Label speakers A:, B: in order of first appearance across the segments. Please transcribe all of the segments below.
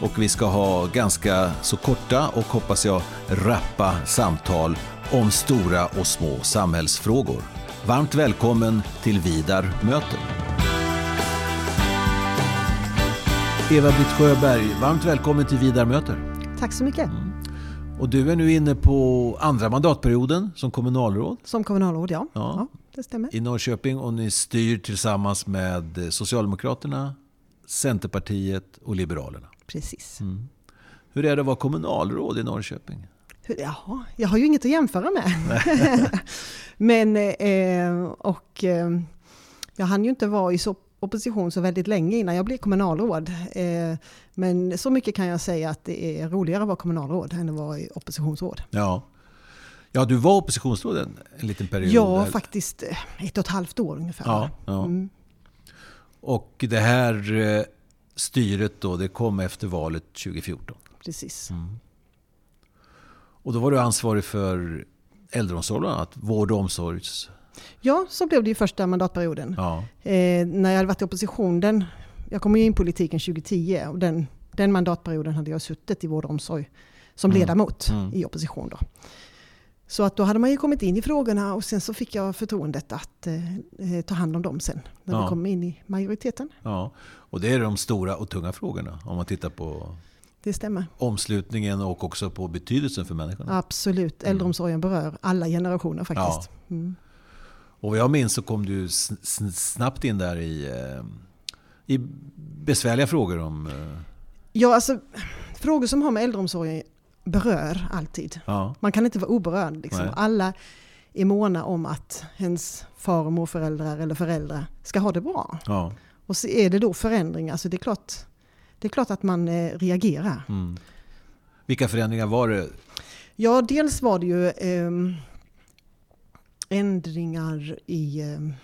A: och vi ska ha ganska så korta och hoppas jag rappa samtal om stora och små samhällsfrågor. Varmt välkommen till Vidar möter. Eva-Britt Sjöberg, varmt välkommen till Vidar möter.
B: Tack så mycket.
A: Mm. Och du är nu inne på andra mandatperioden som kommunalråd.
B: Som kommunalråd, ja.
A: Ja.
B: ja. det stämmer.
A: I Norrköping och ni styr tillsammans med Socialdemokraterna, Centerpartiet och Liberalerna.
B: Precis.
A: Hur är det att vara kommunalråd i Norrköping?
B: Jaha, jag har ju inget att jämföra med. Men, eh, och eh, jag hann ju inte vara i så opposition så väldigt länge innan jag blev kommunalråd. Eh, men så mycket kan jag säga att det är roligare att vara kommunalråd än att vara i oppositionsråd.
A: Ja, ja du var oppositionsråd en, en liten period.
B: Ja,
A: där.
B: faktiskt ett och ett halvt år ungefär.
A: Ja, ja.
B: Mm.
A: Och det här eh, styret då, det kom efter valet 2014.
B: Precis.
A: Mm. Och då var du ansvarig för äldreomsorg bland annat, vård och omsorgs...
B: Ja, så blev det ju första mandatperioden.
A: Ja,
B: Eh, när jag hade varit i opposition, den, jag kom in i politiken 2010 och den, den mandatperioden hade jag suttit i vård och omsorg som
A: Mm.
B: ledamot
A: Mm.
B: i opposition. Då. Så att då hade man ju kommit in i frågorna och sen så fick jag förtroendet att eh, eh, ta hand om dem sen när
A: Ja.
B: vi kom in i majoriteten.
A: ja. Och det är de stora och tunga frågorna om man tittar på
B: Det stämmer.
A: omslutningen och också på betydelsen för människorna.
B: Absolut. Äldreomsorgen berör alla generationer faktiskt. Mm.
A: Och jag minns så kom du sn- sn- snabbt in där i, eh, i besvärliga frågor om... eh,
B: Ja, alltså frågor som har med äldreomsorgen berör alltid.
A: Ja,
B: Man kan inte vara oberörd. Liksom. Alla är måna om att ens far och morföräldrar eller föräldrar ska ha det bra.
A: ja.
B: Och så är det då förändringar, så det är klart, det är klart att man eh, reagerar.
A: Mm. Vilka förändringar var det?
B: Ja, dels var det ju ehm, ändringar i ehm,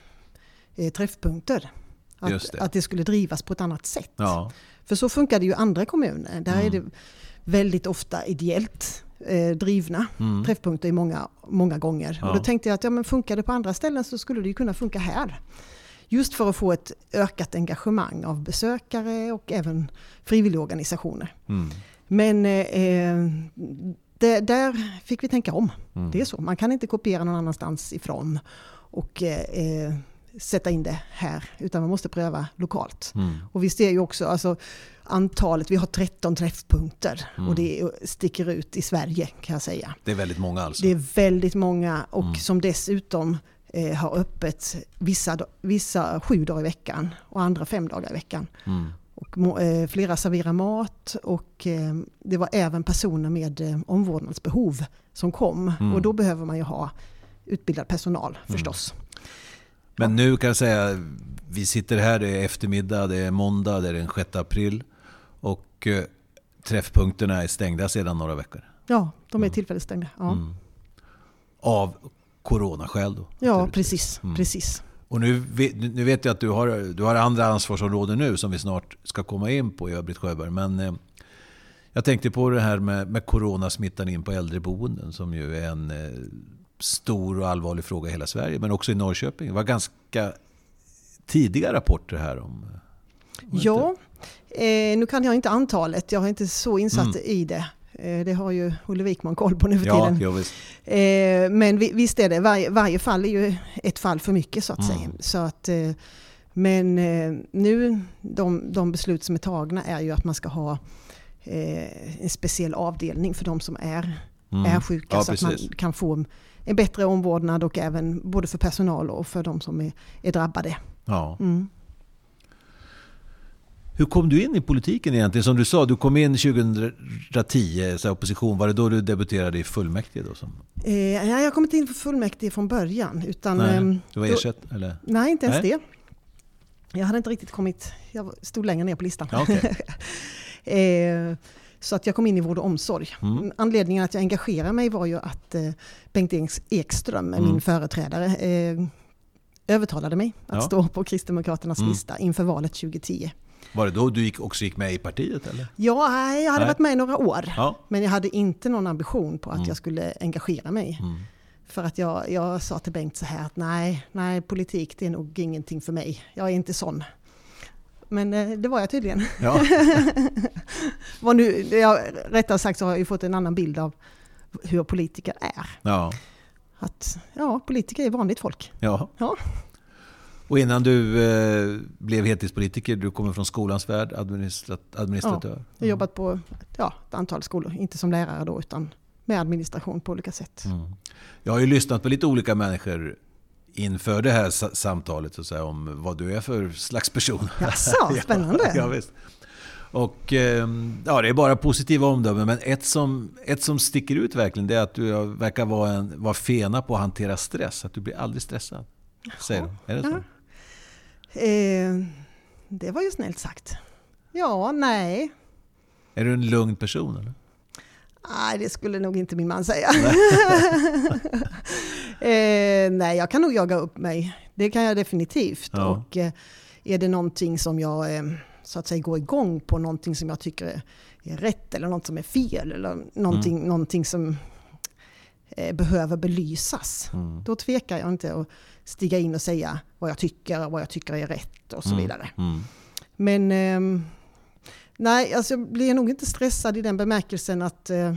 B: eh, träffpunkter. Att,
A: det.
B: att det skulle drivas på ett annat sätt.
A: Ja,
B: För så funkar det ju i andra kommuner. Där är det
A: Mm.
B: Väldigt ofta ideellt eh, drivna
A: mm.
B: träffpunkter i många, många gånger.
A: Ja.
B: Och då tänkte jag att ja, men funkar det på andra ställen så skulle det ju kunna funka här. Just för att få ett ökat engagemang av besökare och även frivilligorganisationer.
A: Mm.
B: Men eh, det, där fick vi tänka om.
A: Mm.
B: Det är så. Man kan inte kopiera någon annanstans ifrån och eh, eh, sätta in det här. Utan man måste pröva lokalt.
A: Mm.
B: Och vi ser ju också alltså, antalet, vi har 13 träffpunkter
A: Mm.
B: och det sticker ut i Sverige kan jag säga.
A: Det är väldigt många alltså.
B: Det är väldigt många och
A: Mm.
B: som dessutom eh, har öppet vissa, vissa sju dagar i veckan och andra fem dagar i veckan.
A: Mm.
B: Och eh, flera serverar mat och eh, det var även personer med eh, omvårdnadsbehov som kom.
A: Mm.
B: Och då behöver man ju ha utbildad personal förstås.
A: Men nu kan jag säga, vi sitter här, det är eftermiddag, det är måndag, det är den 6 april. Och eh, träffpunkterna är stängda sedan några veckor.
B: Ja, de är
A: Mm.
B: tillfälligt stängda. Ja,
A: Mm. Av coronaskäl då?
B: ja precis.
A: Mm.
B: precis.
A: Och nu vet, nu vet jag att du har, du har andra ansvarsområden nu som vi snart ska komma in på, Eva-Britt Sjöberg. Men eh, jag tänkte på det här med, med coronasmittan in på äldreboenden som ju är en eh, stor och allvarlig fråga i hela Sverige, men också i Norrköping. Det var ganska tidiga rapporter här om... eh,
B: Ja, eh, nu kan jag inte antalet. Jag är inte så insatt
A: Mm.
B: i det. Eh, det har ju Olle Wikman koll på nu för?
A: Ja,
B: tiden.
A: ja, visst.
B: Eh, men vi, visst är det, varje, varje fall är ju ett fall för mycket så att
A: Mm.
B: säga. Så att, eh, men eh, nu, de, de beslut som är tagna är ju att man ska ha eh, en speciell avdelning för de som är,
A: Mm.
B: är sjuka.
A: Ja,
B: så att man
A: precis.
B: kan få en bättre omvårdnad och även både för personal och för de som är, är drabbade.
A: Ja.
B: Mm.
A: Hur kom du in i politiken egentligen? Som du sa, du kom in 2010, så opposition. Var det då du debuterade i fullmäktige? Då, som,
B: Eh, jag kom inte in för fullmäktige från början. Utan,
A: nej,
B: ehm,
A: du var
B: då-
A: ersatt? Eller?
B: Nej, inte ens
A: Nej.
B: det. Jag hade inte riktigt kommit, jag stod längre ner på listan.
A: Ja, okej.
B: eh, Så att jag kom in i vård och omsorg.
A: Mm.
B: Anledningen att jag engagerade mig var ju att eh, Bengt Ekström,
A: Mm.
B: min företrädare, eh, övertalade mig att
A: Ja.
B: stå på Kristdemokraternas
A: Mm.
B: lista inför valet 2010.
A: Var det då du gick, också gick med i partiet eller?
B: Ja, nej, jag hade
A: Nej.
B: varit med i några år.
A: Ja.
B: Men jag hade inte någon ambition på att
A: Mm.
B: jag skulle engagera mig.
A: Mm.
B: För att jag, jag sa till Bengt så här att nej, nej, politik det är nog ingenting för mig. Jag är inte sån. Men eh, det var jag tydligen.
A: Ja.
B: Vad nu, jag, rättare sagt så har jag ju fått en annan bild av hur politiker är.
A: ja.
B: Att ja, politiker är vanligt folk.
A: ja.
B: Ja.
A: Och innan du eh, blev heltidspolitiker, du kommer från skolans värld, administrat, administratör.
B: Jag har jobbat på ja, ett antal skolor, inte som lärare då utan med administration på olika sätt.
A: Mm. Jag har ju lyssnat på lite olika människor inför det här sa- samtalet så att säga, om vad du är för slags person.
B: Jaså, spännande.
A: ja, visst. Och ehm, ja, det är bara positiva omdömen. Men ett som, ett som sticker ut verkligen det är att du verkar vara, en, vara fena på att hantera stress. Att du blir aldrig stressad. Säger de. Är det så?
B: Ja. Eh, det var ju snällt sagt. Ja, nej.
A: Är du en lugn person? Eller?
B: Nej, det skulle nog inte min man säga. eh, nej, jag kan nog jaga upp mig. Det kan jag definitivt.
A: Ja.
B: Och eh, är det någonting som jag eh, så att säga går igång på, någonting som jag tycker är, är rätt eller något som är fel eller någonting,
A: Mm.
B: någonting som eh, behöver belysas.
A: Mm.
B: Då tvekar jag inte att stiga in och säga vad jag tycker och vad jag tycker är rätt och så
A: Mm.
B: vidare.
A: Mm.
B: Men ehm, nej, alltså jag blir nog inte stressad i den bemärkelsen att eh,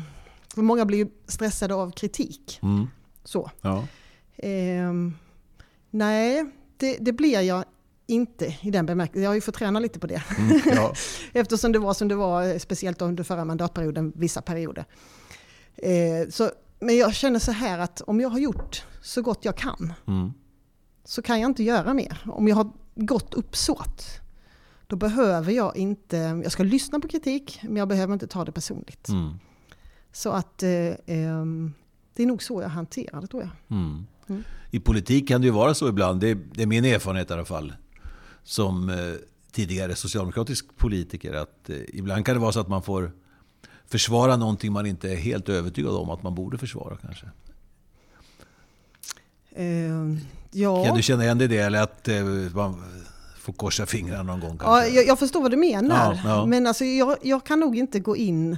B: för många blir ju stressade av kritik.
A: Mm.
B: Så.
A: Ja.
B: Ehm, nej, det, det blir jag inte i den bemärkelsen. Jag har ju fått träna lite på det.
A: Mm. ja.
B: Eftersom det var som det var, eh, speciellt under förra mandatperioden, vissa perioder. Eh, så, men jag känner så här att om jag har gjort så gott jag kan
A: Mm.
B: Så kan jag inte göra mer. Om jag har gott uppsåt, då behöver jag inte, jag ska lyssna på kritik, men jag behöver inte ta det personligt.
A: Mm.
B: Så att eh, ehm, det är nog så jag hanterar det tror jag.
A: Mm.
B: Mm.
A: I politik kan det ju vara så ibland, det är, det är min erfarenhet i alla fall, som eh, tidigare socialdemokratisk politiker, att eh, ibland kan det vara så att man får försvara någonting man inte är helt övertygad om att man borde försvara kanske.
B: Ja,
A: Kan du känna igen dig i det eller att eh, man får korsa fingrarna någon gång
B: ja jag, jag förstår vad du menar.
A: Ja, ja.
B: Men alltså, jag, jag kan nog inte gå in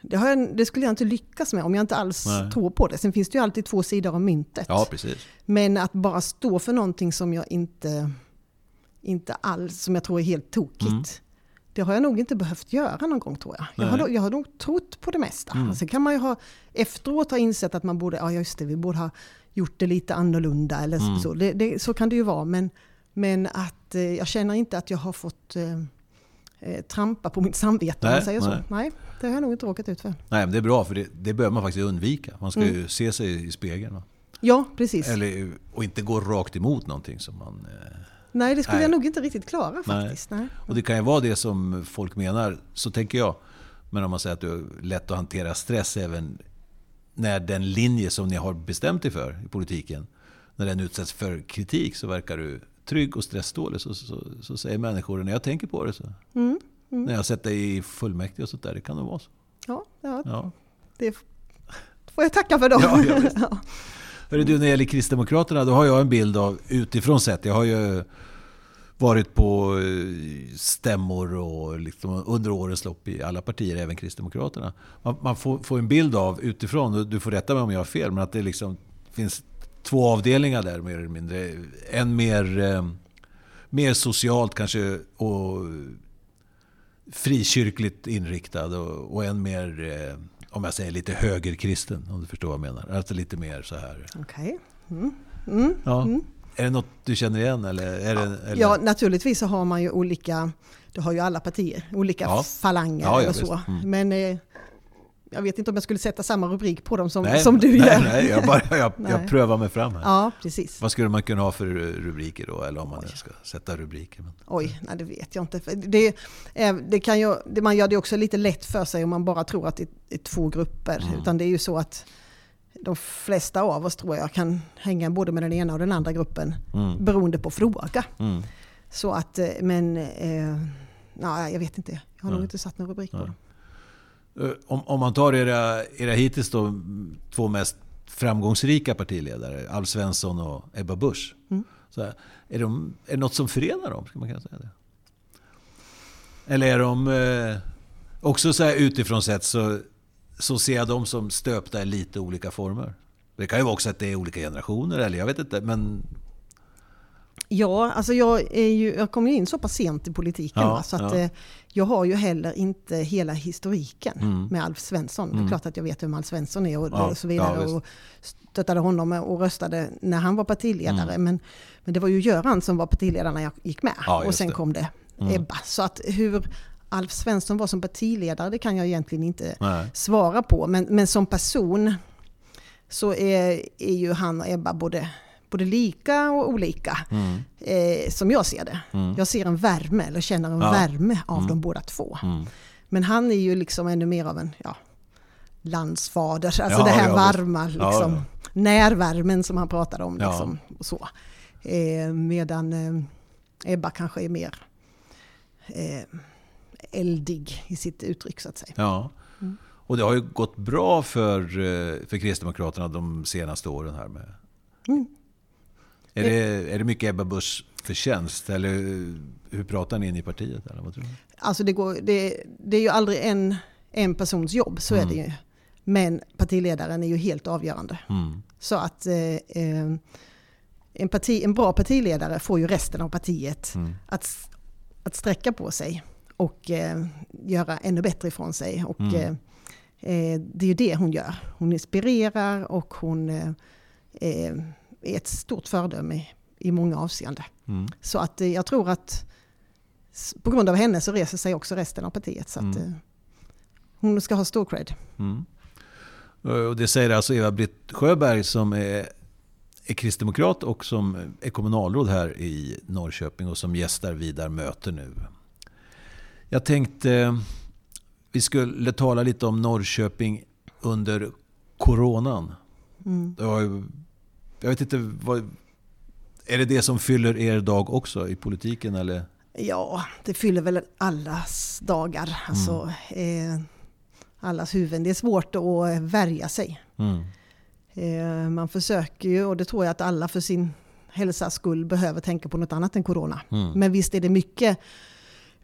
B: det, jag, det skulle jag inte lyckas med om jag inte alls
A: Nej.
B: tror på det. Sen finns det ju alltid två sidor av myntet.
A: Ja, precis.
B: Men att bara stå för någonting som jag inte, inte alls, som jag tror är helt tokigt.
A: Mm.
B: Det har jag nog inte behövt göra någon gång tror jag. Jag har, jag har nog trott på det mesta.
A: Mm.
B: Sen kan man ju ha efteråt ha insett att man borde, ja just det, vi borde ha gjort det lite annorlunda eller
A: Mm.
B: så. Det, det, så kan det ju vara. Men, men att eh, jag känner inte att jag har fått eh, eh, trampa på mitt samvete om
A: Nej,
B: man säger så.
A: nej.
B: Nej, det har jag nog inte råkat ut för.
A: Nej, men det är bra för det, det behöver man faktiskt undvika. Man ska
B: Mm.
A: ju se sig i spegeln. Va?
B: Ja, precis.
A: Eller, och inte gå rakt emot någonting som man... Eh,
B: nej, det skulle
A: nej.
B: jag nog inte riktigt klara
A: Nej.
B: faktiskt. Nej.
A: Och det kan ju vara det som folk menar, så tänker jag. Men om man säger att du är lätt att hantera stress även när den linje som ni har bestämt er för i politiken, när den utsätts för kritik så verkar du trygg och stressdålig. Så, så, så säger människor, när jag tänker på det så.
B: Mm. Mm.
A: När jag har sett dig i fullmäktige och sånt där, det kan nog vara så.
B: Ja, ja,
A: Ja.
B: det får jag tacka för då.
A: Ja, ja.
B: Ja.
A: Hörru du, när det gäller Kristdemokraterna, då har jag en bild av utifrån sett. Jag har ju varit på eh, stämmor och liksom under årens lopp i alla partier, även Kristdemokraterna. Man, man får, får en bild av utifrån, du får rätta mig om jag har fel, men att det liksom finns två avdelningar där mer eller mindre. En mer, eh, mer socialt kanske och frikyrkligt inriktad och, och en mer, eh, om jag säger lite högerkristen, om du förstår vad jag menar. Alltså lite mer så här.
B: Okej. Mm. Mm.
A: Ja.
B: Mm.
A: Är det något du känner igen? Eller är det, eller?
B: Ja, naturligtvis så har man ju olika, det har ju alla partier, olika
A: Ja.
B: falanger
A: Ja, ja,
B: och så.
A: Mm.
B: Men eh, jag vet inte om jag skulle sätta samma rubrik på dem som,
A: nej,
B: som du
A: nej,
B: gör.
A: Nej, jag, bara, jag, jag prövar mig fram här.
B: Ja, precis.
A: Vad skulle man kunna ha för rubriker då? Eller om man
B: Oj.
A: ska sätta rubriker. Men,
B: Oj, nej det vet jag inte. Det, är, det kan ju, det, man gör det också lite lätt för sig om man bara tror att det är två grupper.
A: Mm.
B: Utan det är ju så att de flesta av oss tror jag kan hänga både med den ena och den andra gruppen
A: mm,
B: beroende på fråga.
A: mm.
B: Så att, eh, men, eh, nej, jag vet inte. Jag har nog
A: Nej.
B: inte satt någon rubrik på det.
A: Eh, om, om man tar era, era hittills då, två mest framgångsrika partiledare, Alf Svensson och Ebba Busch. Mm. Så här, är, de, är det något som förenar dem? Ska man kunna säga det? Eller är de eh, också så här utifrån sett så, så ser jag dem som stöpta i lite olika former? Det kan ju vara också att det är olika generationer, eller jag vet inte. Men
B: Ja, alltså jag, är ju, jag kom ju in så pass sent i politiken ja, va, så att ja. Eh, jag har ju heller inte hela historiken mm. med Alf Svensson. Mm. Det är mm. klart att jag vet vem Alf Svensson är och, ja, och så vidare. och stöttade honom och röstade när han var partiledare. Mm. Men, men det var ju Göran som var partiledare när jag gick med. och sen det. kom det mm. Ebba. Så att hur Alf Svensson var som partiledare det kan jag egentligen inte Nej. svara på. Men, men som person så är, är ju han och Ebba både både lika och olika. Mm. Eh, som jag ser det. Mm. Jag ser en värme, eller känner en ja. värme av mm. de båda två. Mm. Men han är ju liksom ännu mer av en ja, landsfader, alltså ja, det här ja, varma, liksom, närvärmen som han pratade om. Liksom, och så. Eh, medan eh, Ebba kanske är mer eh, eldig i sitt uttryck så att säga.
A: Ja. Mm. Och det har ju gått bra för, eh, för Kristdemokraterna de senaste åren här med mm. Är det, är det mycket Ebba Buschs förtjänst? Eller hur pratar ni in i partiet? Eller vad tror du?
B: Alltså det, går, det, det är ju aldrig en, en persons jobb, så mm. är det ju. Men partiledaren är ju helt avgörande. Mm. Så att eh, eh, en, parti, en bra partiledare får ju resten av partiet mm. att, att sträcka på sig och eh, göra ännu bättre ifrån sig. Och, mm. eh, eh det är ju det hon gör. Hon inspirerar och hon eh, eh är ett stort föredöme i många avseenden. Mm. Så att eh, jag tror att på grund av henne så reser sig också resten av partiet. Så att mm. Hon ska ha stor cred. Mm.
A: Och det säger alltså Eva-Britt Sjöberg som är, är kristdemokrat och som är kommunalråd här i Norrköping och som gästar Vidar möte nu. Jag tänkte vi skulle tala lite om Norrköping under coronan. Mm. Jag vet inte, vad, är det det som fyller er dag också i politiken? Eller?
B: Ja, det fyller väl allas dagar. Alltså, mm. eh, allas huvuden. Det är svårt att värja sig. Mm. Eh, man försöker ju, och det tror jag att alla för sin hälsas skull behöver tänka på något annat än corona. Mm. Men visst är det mycket,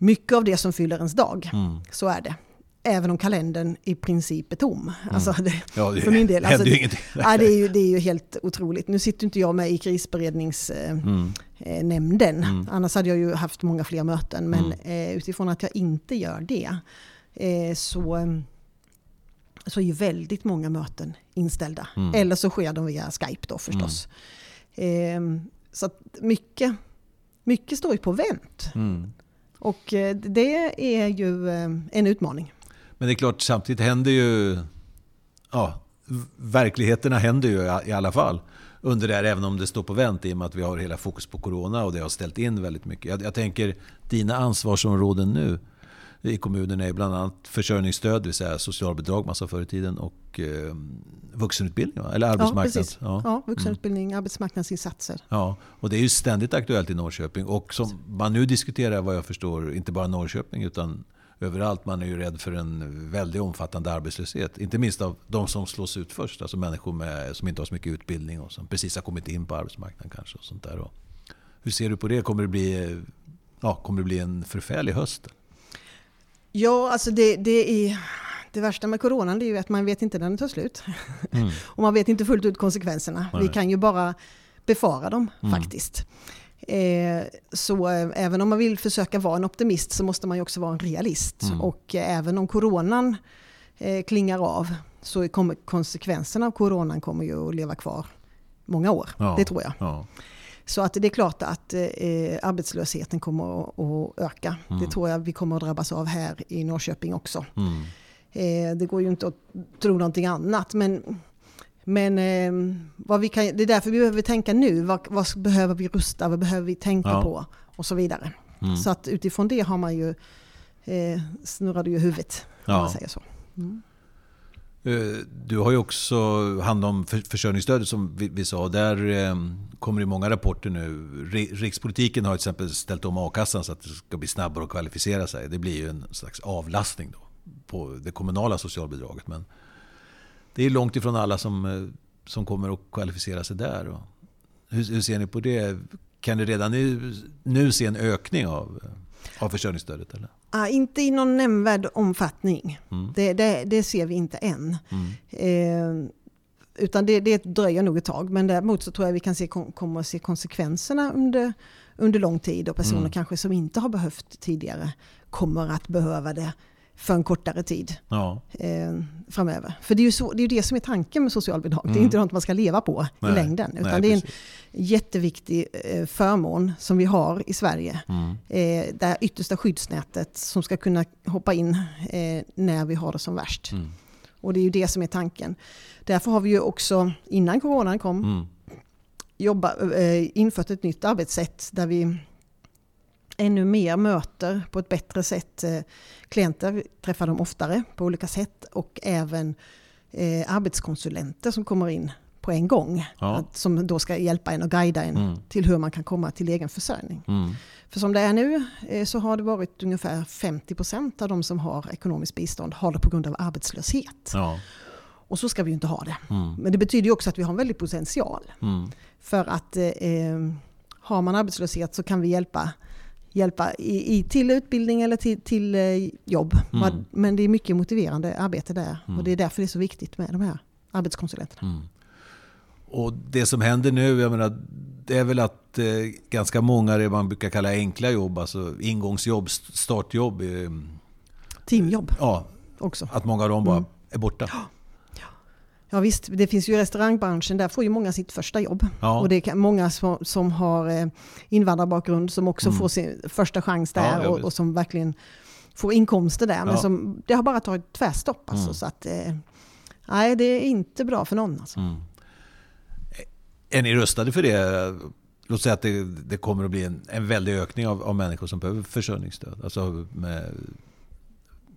B: mycket av det som fyller ens dag. Mm. Så är det även om kalendern i princip är tom. Mm. Alltså det, ja, det, för min del. Alltså, det, ja, det, är ju, det är ju helt otroligt. Nu sitter inte jag med i krisberedningsnämnden. Mm. mm. Annars hade jag ju haft många fler möten. Men mm. eh, utifrån att jag inte gör det eh, så, så är ju väldigt många möten inställda. Mm. Eller så sker de via Skype då förstås. Eh, så mycket, mycket står ju på vänt. Och eh, det är ju eh, en utmaning.
A: Men det är klart, samtidigt händer ju... Ja, verkligheterna händer ju i alla fall under det här, även om det står på vänt i och med att vi har hela fokus på corona och det har ställt in väldigt mycket. Jag, jag tänker, dina ansvarsområden nu i kommunen är bland annat försörjningsstöd, det vill säga socialbidrag, massa förr i tiden, och eh, vuxenutbildning, eller arbetsmarknads...
B: Ja, ja. ja vuxenutbildning, mm. arbetsmarknadsinsatser.
A: Ja, och det är ju ständigt aktuellt i Norrköping. Och som man nu diskuterar, vad jag förstår, inte bara Norrköping, utan överallt. Man är ju rädd för en väldigt omfattande arbetslöshet. Inte minst av de som slås ut först. Alltså människor med, som inte har så mycket utbildning och som precis har kommit in på arbetsmarknaden kanske. Och sånt där. Och hur ser du på det? Kommer det bli, ja, kommer det bli en förfärlig höst?
B: Ja, alltså det, det är... Det värsta med coronan är ju att man vet inte när den tar slut. Mm. och man vet inte fullt ut konsekvenserna. Nej. Vi kan ju bara befara dem mm. faktiskt. Eh, så eh, även om man vill försöka vara en optimist så måste man ju också vara en realist. Mm. Och eh, även om coronan klingar av så kommer konsekvenserna av coronan kommer ju att leva kvar många år. Ja, det tror jag. Ja. Så att det är klart att eh, arbetslösheten kommer att, öka. Mm. Det tror jag vi kommer att drabbas av här i Norrköping också. Mm. Eh, det går ju inte att tro någonting annat. Men men eh, vad vi kan, det är därför vi behöver tänka nu. Vad, vad behöver vi rusta? Vad behöver vi tänka ja. på? Och så vidare. Mm. Så att utifrån det har man ju eh, snurrade ju huvudet. Ja. man säger så. Mm.
A: Eh, du har ju också hand om försörjningsstödet som vi, sa. Där eh, kommer det många rapporter nu. Rikspolitiken har till exempel ställt om a-kassan så att det ska bli snabbare att kvalificera sig. Det blir ju en slags avlastning då på det kommunala socialbidraget. Men det är långt ifrån alla som, eh, som kommer att kvalificera sig där. Hur, hur ser ni på det? Kan ni redan nu, nu se en ökning av, av försörjningsstödet? Eller?
B: Ah, inte i någon nämnvärd omfattning. Mm. Det, det, det, ser vi inte än. Mm. Eh, utan det, det dröjer nog ett tag. Men däremot så tror jag vi kan se, kommer att se konsekvenserna under, under lång tid. Och personer mm. kanske som inte har behövt tidigare kommer att behöva det för en kortare tid ja. eh, framöver. För det är, ju så, det är det som är tanken med socialbidrag. Mm. Det är mm. inte något man ska leva på Nej. i längden. Utan Nej, det är en jätteviktig eh, förmån som vi har i Sverige. Mm. Eh, det yttersta skyddsnätet som ska kunna hoppa in eh, när vi har det som värst. Mm. Och det är ju det som är tanken. Därför har vi ju också, innan coronan kom, mm. jobba, eh, infört ett nytt arbetssätt där vi ännu mer möter på ett bättre sätt eh, klienter, träffar dem oftare på olika sätt och även eh, arbetskonsulenter som kommer in på en gång. Ja. Som då ska hjälpa en och guida en mm. till hur man kan komma till egen försörjning. Mm. För som det är nu eh, så har det varit ungefär 50% av de som har ekonomiskt bistånd har det på grund av arbetslöshet. Ja. Och så ska vi ju inte ha det. Mm. Men det betyder ju också att vi har en väldig potential. Mm. För att eh, har man arbetslöshet så kan vi hjälpa hjälpa i, i, till utbildning eller till, till eh, jobb. Mm. Men det är mycket motiverande arbete där. Mm. Och det är därför det är så viktigt med de här arbetskonsulenterna. Mm.
A: Och det som händer nu, jag menar, det är väl att eh, ganska många det man brukar kalla enkla jobb, alltså ingångsjobb, startjobb. Eh,
B: Teamjobb.
A: Ja,
B: också.
A: att många av dem bara mm. är borta.
B: Ja visst, det finns ju restaurangbranschen, där får ju många sitt första jobb. Ja. Och det är många som, som har eh, invandrarbakgrund som också mm. får sin första chans där ja, och, och, som verkligen får inkomster där. Men som, det har bara tagit tvärstopp. Alltså, mm. så att, eh, nej, det är inte bra för någon. Alltså. Mm.
A: Är ni rustade för det? Låt säga att det, det kommer att bli en, en väldig ökning av, av människor som behöver försörjningsstöd. Alltså med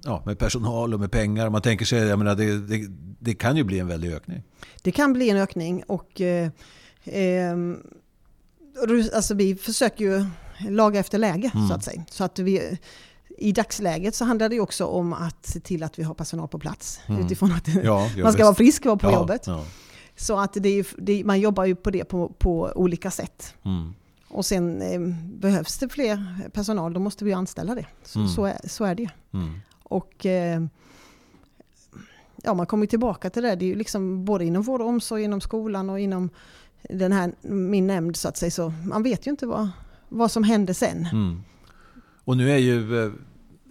A: ja, med personal och med pengar. Man tänker sig, jag menar, det, det, det, kan ju bli en väldig ökning.
B: Det kan bli en ökning och eh, eh, alltså vi försöker ju laga efter läge mm. så att säga. Så att vi, i dagsläget så handlar det också om att se till att vi har personal på plats. Mm. Utifrån att ja, man ska vara frisk och vara på ja, jobbet. Ja. Så att det är, det, man jobbar ju på det på, på olika sätt. Mm. Och sen eh, behövs det fler personal, då måste vi anställa det. Så, mm. så, är, så är det mm. Och eh, ja, man kommer tillbaka till det. Det är ju liksom både inom vård och omsorg, inom skolan och inom den här, min nämnd så att säga. Så man vet ju inte vad, vad som händer sen. Mm.
A: Och nu är ju, eh,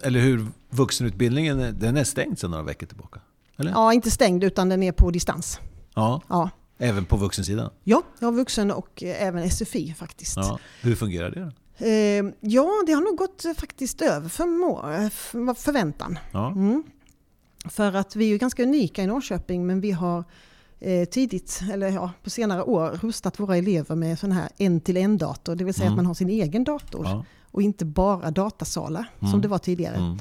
A: eller hur, vuxenutbildningen den är stängd sedan några veckor tillbaka? Eller?
B: Ja, inte stängd utan den är på distans.
A: Ja, ja. även på vuxensidan?
B: Ja, jag har vuxen och även SFI faktiskt. Ja.
A: Hur fungerar det? Då?
B: Eh, ja, det har nog gått faktiskt över för förväntan. Ja. Mm. För att vi är ju ganska unika i Norrköping men vi har eh, tidigt, eller ja, på senare år, rustat våra elever med sån här en-till-en-dator. Det vill säga mm. att man har sin egen dator ja. och inte bara datasalar mm. som det var tidigare. Mm.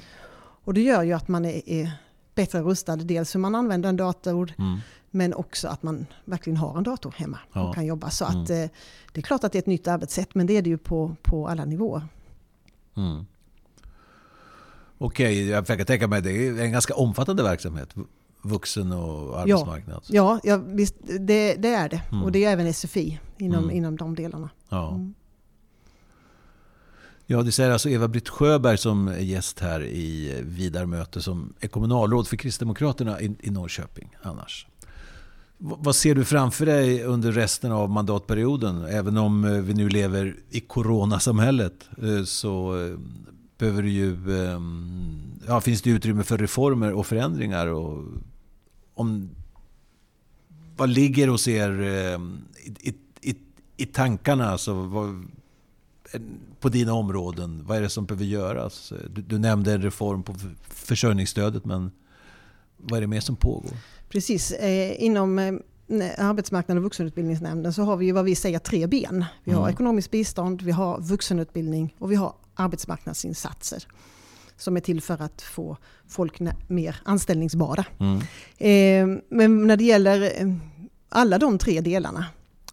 B: Och det gör ju att man är, är bättre rustad. Dels hur man använder en dator mm. Men också att man verkligen har en dator hemma ja. och kan jobba. Så att, mm. Eh, det är klart att det är ett nytt arbetssätt men det är det ju på, på alla nivåer. Mm.
A: Okej, jag kan tänka mig det är en ganska omfattande verksamhet. Vuxen och arbetsmarknad.
B: Ja, ja, visst, det, det är det. Mm. Och det är även SFI inom, mm. inom de delarna. Ja. Mm.
A: Ja, det säger alltså Eva-Britt Sjöberg som är gäst här i Vidarmöte som är kommunalråd för Kristdemokraterna i, i Norrköping annars. Vad ser du framför dig under resten av mandatperioden? Även om eh, vi nu lever i coronasamhället eh, så eh, behöver det ju, ehm, ja, finns det utrymme för reformer och förändringar. Och om, vad ligger hos er ehm, i, i, i tankarna? Alltså, vad, på dina områden? Vad är det som behöver göras? Du, du nämnde en reform på försörjningsstödet, men vad är det mer som pågår?
B: Precis, eh, inom eh, arbetsmarknaden och vuxenutbildningsnämnden så har vi ju vad vi säger tre ben. Vi har mm. ekonomiskt bistånd, vi har vuxenutbildning och vi har arbetsmarknadsinsatser som är till för att få folk mer anställningsbara. Mm. Eh, men när det gäller eh, alla de tre delarna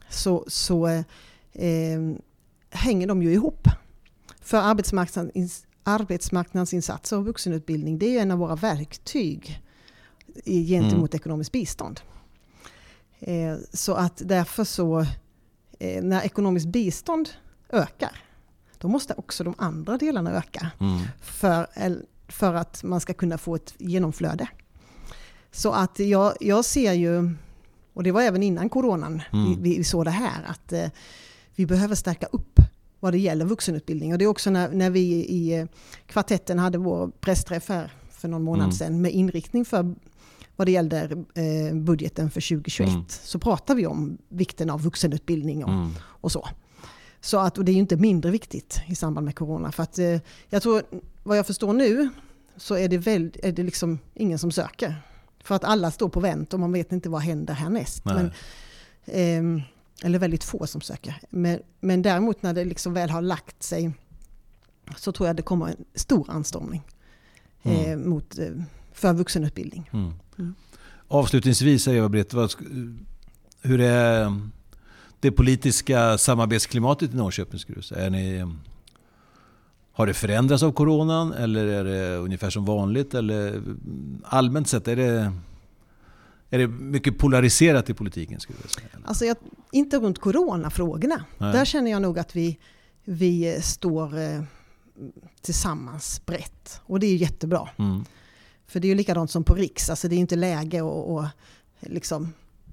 B: så, så eh, hänger de ju ihop. För arbetsmarknads, arbetsmarknadsinsatser och vuxenutbildning det är en av våra verktyg gentemot mm. ekonomiskt bistånd. Eh, så att därför så, eh, när ekonomiskt bistånd ökar, då måste också de andra delarna öka. Mm. För, för att man ska kunna få ett genomflöde. Så att jag, jag ser ju, och det var även innan coronan mm. vi, vi, såg det här, att eh, vi behöver stärka upp vad det gäller vuxenutbildning. Och det är också när, när vi i eh, kvartetten hade vår pressträff här för någon månad mm. sedan med inriktning för vad det gällde eh, budgeten för 2021 mm. så pratar vi om vikten av vuxenutbildning och, mm. och så. Så att, och det är ju inte mindre viktigt i samband med corona. För att, eh, jag tror, vad jag förstår nu, så är det, väl, är det liksom ingen som söker. För att alla står på vänt och man vet inte vad händer härnäst. Men, eh, eller väldigt få som söker. Men, men däremot när det liksom väl har lagt sig så tror jag det kommer en stor anstormning mm. eh, mot, eh, för vuxenutbildning. Mm.
A: Mm. Avslutningsvis, Eva-Britt, hur är det politiska samarbetsklimatet i Norrköping? Är ni, har det förändrats av coronan eller är det ungefär som vanligt? Eller allmänt sett, är det, är det mycket polariserat i politiken? Skulle jag säga?
B: Alltså jag, inte runt coronafrågorna. Nej. Där känner jag nog att vi, vi står eh, tillsammans brett. Och det är jättebra. Mm. För det är ju likadant som på Riks, alltså det är inte läge att, att liksom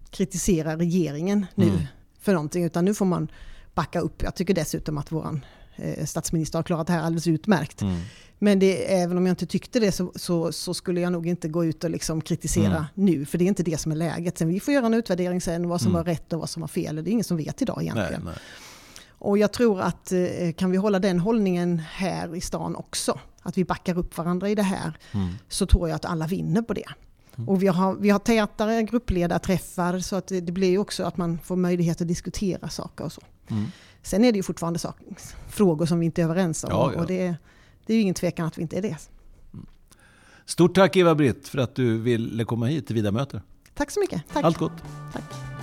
B: kritisera regeringen nu mm. för någonting, utan nu får man backa upp. Jag tycker dessutom att vår eh, statsminister har klarat det här alldeles utmärkt. Mm. Men det, även om jag inte tyckte det så, så, så, skulle jag nog inte gå ut och liksom kritisera mm. nu, för det är inte det som är läget. Sen vi får göra en utvärdering sen, vad som mm. var rätt och vad som var fel. Det är ingen som vet idag egentligen. Nej, nej. Och jag tror att eh, kan vi hålla den hållningen här i stan också, att vi backar upp varandra i det här, mm. så tror jag att alla vinner på det. Mm. Och vi har, vi har tätare gruppledarträffar så att det, det blir också att man får möjlighet att diskutera saker och så. Mm. Sen är det ju fortfarande sak, frågor som vi inte är överens om ja, ja. och det, det är ju ingen tvekan att vi inte är det.
A: Stort tack Eva-Britt för att du ville komma hit till Vida möter.
B: Tack så mycket. Tack.
A: Allt gott.
B: Tack.